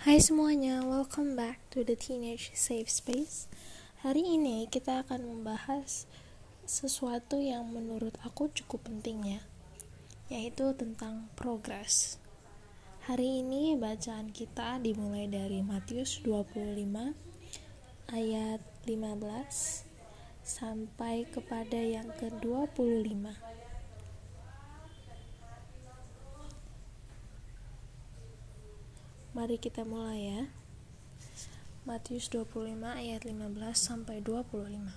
Hai semuanya, welcome back to the Teenage Safe Space. Hari ini kita akan membahas sesuatu yang menurut aku cukup penting ya, yaitu tentang progres. Hari ini bacaan kita dimulai dari Matius 25 ayat 15 sampai kepada yang ke-25. Mari kita mulai ya. Matius 25 ayat 15 sampai 25.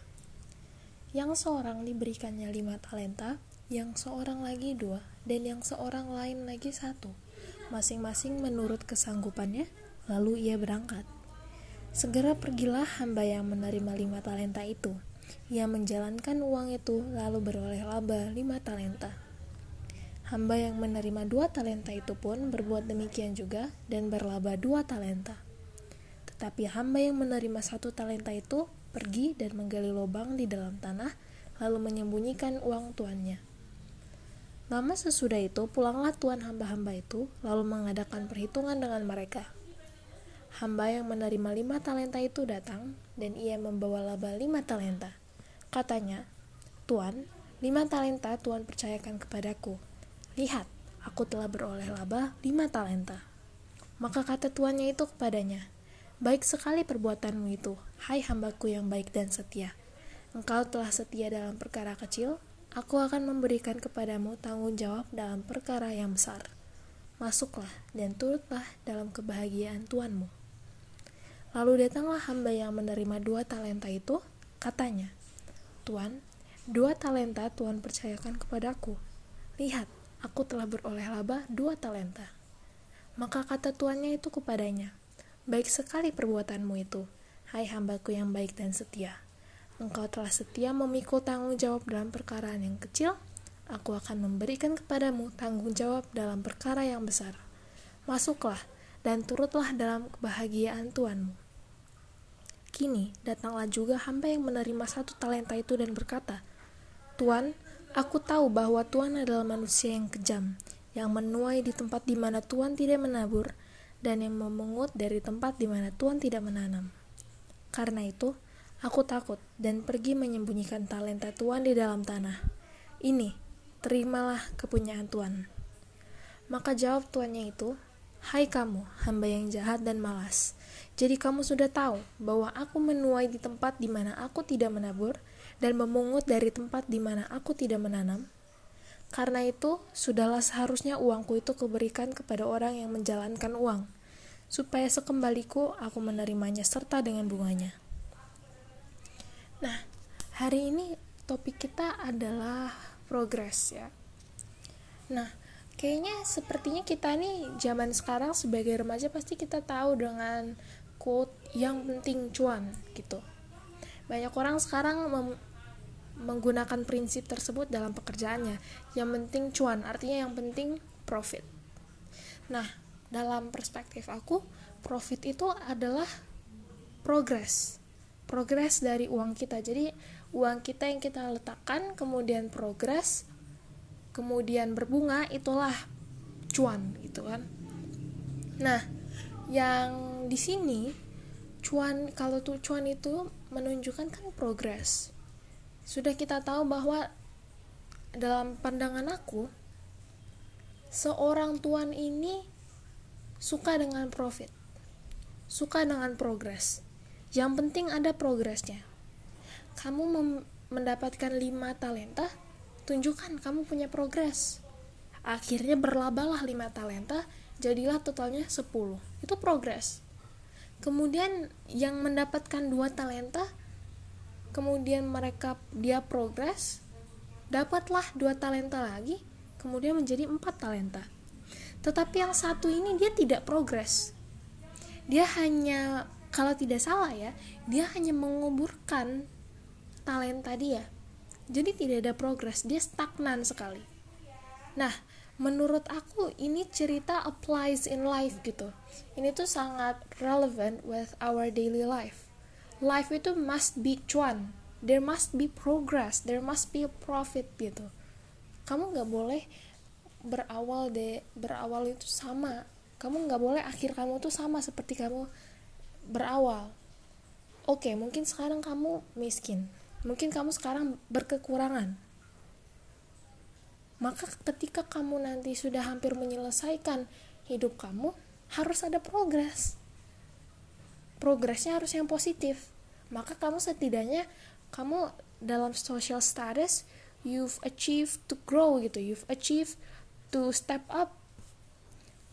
Yang seorang diberikannya lima talenta, yang seorang lagi dua, dan yang seorang lain lagi satu, masing-masing menurut kesanggupannya, lalu ia berangkat. Segera pergilah hamba yang menerima lima talenta itu. Ia menjalankan uang itu, lalu beroleh laba lima talenta. Hamba yang menerima dua talenta itu pun berbuat demikian juga dan berlaba dua talenta. Tetapi hamba yang menerima satu talenta itu pergi dan menggali lubang di dalam tanah, lalu menyembunyikan uang tuannya. Lama sesudah itu, pulanglah tuan hamba-hamba itu, lalu mengadakan perhitungan dengan mereka. Hamba yang menerima lima talenta itu datang, dan ia membawa laba lima talenta. Katanya, Tuan, lima talenta Tuan percayakan kepadaku Lihat, aku telah beroleh laba lima talenta. Maka kata tuannya itu kepadanya, Baik sekali perbuatanmu itu, hai hambaku yang baik dan setia. Engkau telah setia dalam perkara kecil, aku akan memberikan kepadamu tanggung jawab dalam perkara yang besar. Masuklah dan turutlah dalam kebahagiaan tuanmu. Lalu datanglah hamba yang menerima dua talenta itu, katanya, Tuan, dua talenta Tuan percayakan kepadaku. Lihat, aku telah beroleh laba dua talenta. Maka kata tuannya itu kepadanya, Baik sekali perbuatanmu itu, hai hambaku yang baik dan setia. Engkau telah setia memikul tanggung jawab dalam perkara yang kecil, aku akan memberikan kepadamu tanggung jawab dalam perkara yang besar. Masuklah dan turutlah dalam kebahagiaan Tuanmu. Kini datanglah juga hamba yang menerima satu talenta itu dan berkata, Tuan, Aku tahu bahwa Tuhan adalah manusia yang kejam, yang menuai di tempat di mana Tuhan tidak menabur, dan yang memungut dari tempat di mana Tuhan tidak menanam. Karena itu, aku takut dan pergi menyembunyikan talenta Tuhan di dalam tanah. Ini, terimalah kepunyaan Tuhan. Maka jawab tuannya itu, Hai kamu, hamba yang jahat dan malas. Jadi kamu sudah tahu bahwa aku menuai di tempat di mana aku tidak menabur, dan memungut dari tempat di mana aku tidak menanam. Karena itu, sudahlah seharusnya uangku itu kuberikan kepada orang yang menjalankan uang, supaya sekembaliku aku menerimanya serta dengan bunganya. Nah, hari ini topik kita adalah progres ya. Nah, kayaknya sepertinya kita nih zaman sekarang sebagai remaja pasti kita tahu dengan quote yang penting cuan gitu. Banyak orang sekarang menggunakan prinsip tersebut dalam pekerjaannya. Yang penting cuan, artinya yang penting profit. Nah, dalam perspektif aku, profit itu adalah progres. Progres dari uang kita. Jadi, uang kita yang kita letakkan kemudian progres kemudian berbunga itulah cuan gitu kan. Nah, yang di sini cuan kalau tuh cuan itu menunjukkan kan progres sudah kita tahu bahwa dalam pandangan aku seorang tuan ini suka dengan profit suka dengan progres. Yang penting ada progresnya. Kamu mendapatkan 5 talenta tunjukkan kamu punya progres. Akhirnya berlabalah 5 talenta jadilah totalnya 10 itu progres. Kemudian yang mendapatkan dua talenta kemudian mereka dia progres dapatlah dua talenta lagi kemudian menjadi empat talenta. Tetapi yang satu ini dia tidak progres. Dia hanya kalau tidak salah ya dia hanya menguburkan talenta dia. Jadi tidak ada progres dia stagnan sekali. Nah menurut aku ini cerita applies in life gitu. Ini tuh sangat relevant with our daily life life itu must be cuan. There must be progress. There must be a profit gitu. Kamu nggak boleh berawal deh berawal itu sama. Kamu nggak boleh akhir kamu tuh sama seperti kamu berawal. Oke mungkin sekarang kamu miskin. Mungkin kamu sekarang berkekurangan. Maka ketika kamu nanti sudah hampir menyelesaikan hidup kamu harus ada progres. Progresnya harus yang positif maka kamu setidaknya kamu dalam social status you've achieved to grow gitu you've achieved to step up.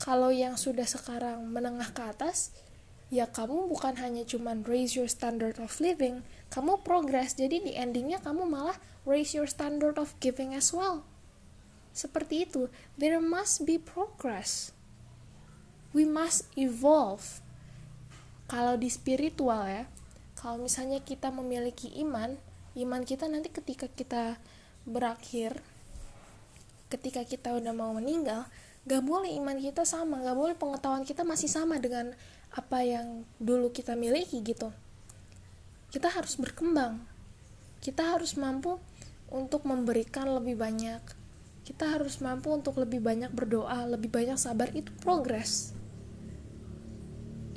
Kalau yang sudah sekarang menengah ke atas ya kamu bukan hanya cuman raise your standard of living kamu progress. Jadi di endingnya kamu malah raise your standard of giving as well. Seperti itu. There must be progress. We must evolve. Kalau di spiritual ya kalau misalnya kita memiliki iman iman kita nanti ketika kita berakhir ketika kita udah mau meninggal gak boleh iman kita sama gak boleh pengetahuan kita masih sama dengan apa yang dulu kita miliki gitu. Kita harus berkembang. Kita harus mampu untuk memberikan lebih banyak. Kita harus mampu untuk lebih banyak berdoa lebih banyak sabar itu progres.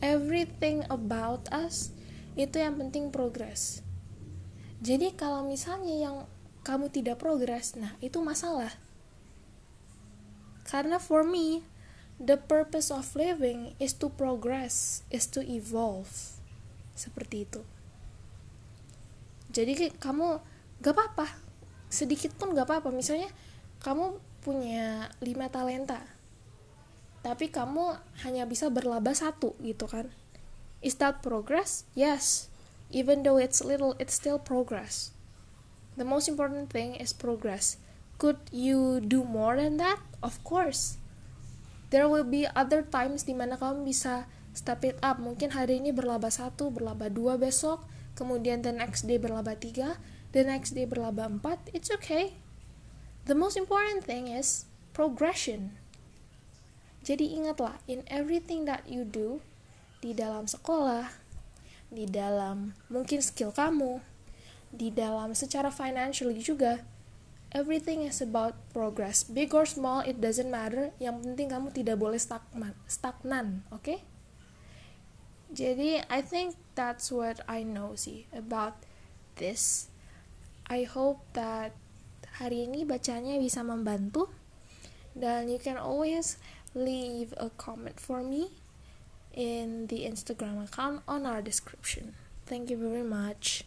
Everything about us itu yang penting progres. Jadi kalau misalnya yang kamu tidak progres nah itu masalah. Karena for me the purpose of living is to progress is to evolve. Seperti itu. Jadi kamu gak apa-apa. Sedikit pun gak apa-apa. Misalnya kamu punya lima talenta tapi kamu hanya bisa berlaba satu gitu kan is that progress? Yes. Even though it's little it's still progress. The most important thing is progress. Could you do more than that? Of course. There will be other times di mana kamu bisa step it up. Mungkin hari ini berlaba satu berlaba dua besok kemudian the next day berlaba tiga the next day berlaba empat it's okay. The most important thing is progression. Jadi ingatlah, in everything that you do, di dalam sekolah, di dalam mungkin skill kamu, di dalam secara financially juga, everything is about progress. Big or small, it doesn't matter. Yang penting kamu tidak boleh stagnan, stagnan oke? Okay? Jadi, I think that's what I know sih about this. I hope that hari ini bacanya bisa membantu dan you can always leave a comment for me in the Instagram account on our description. Thank you very much.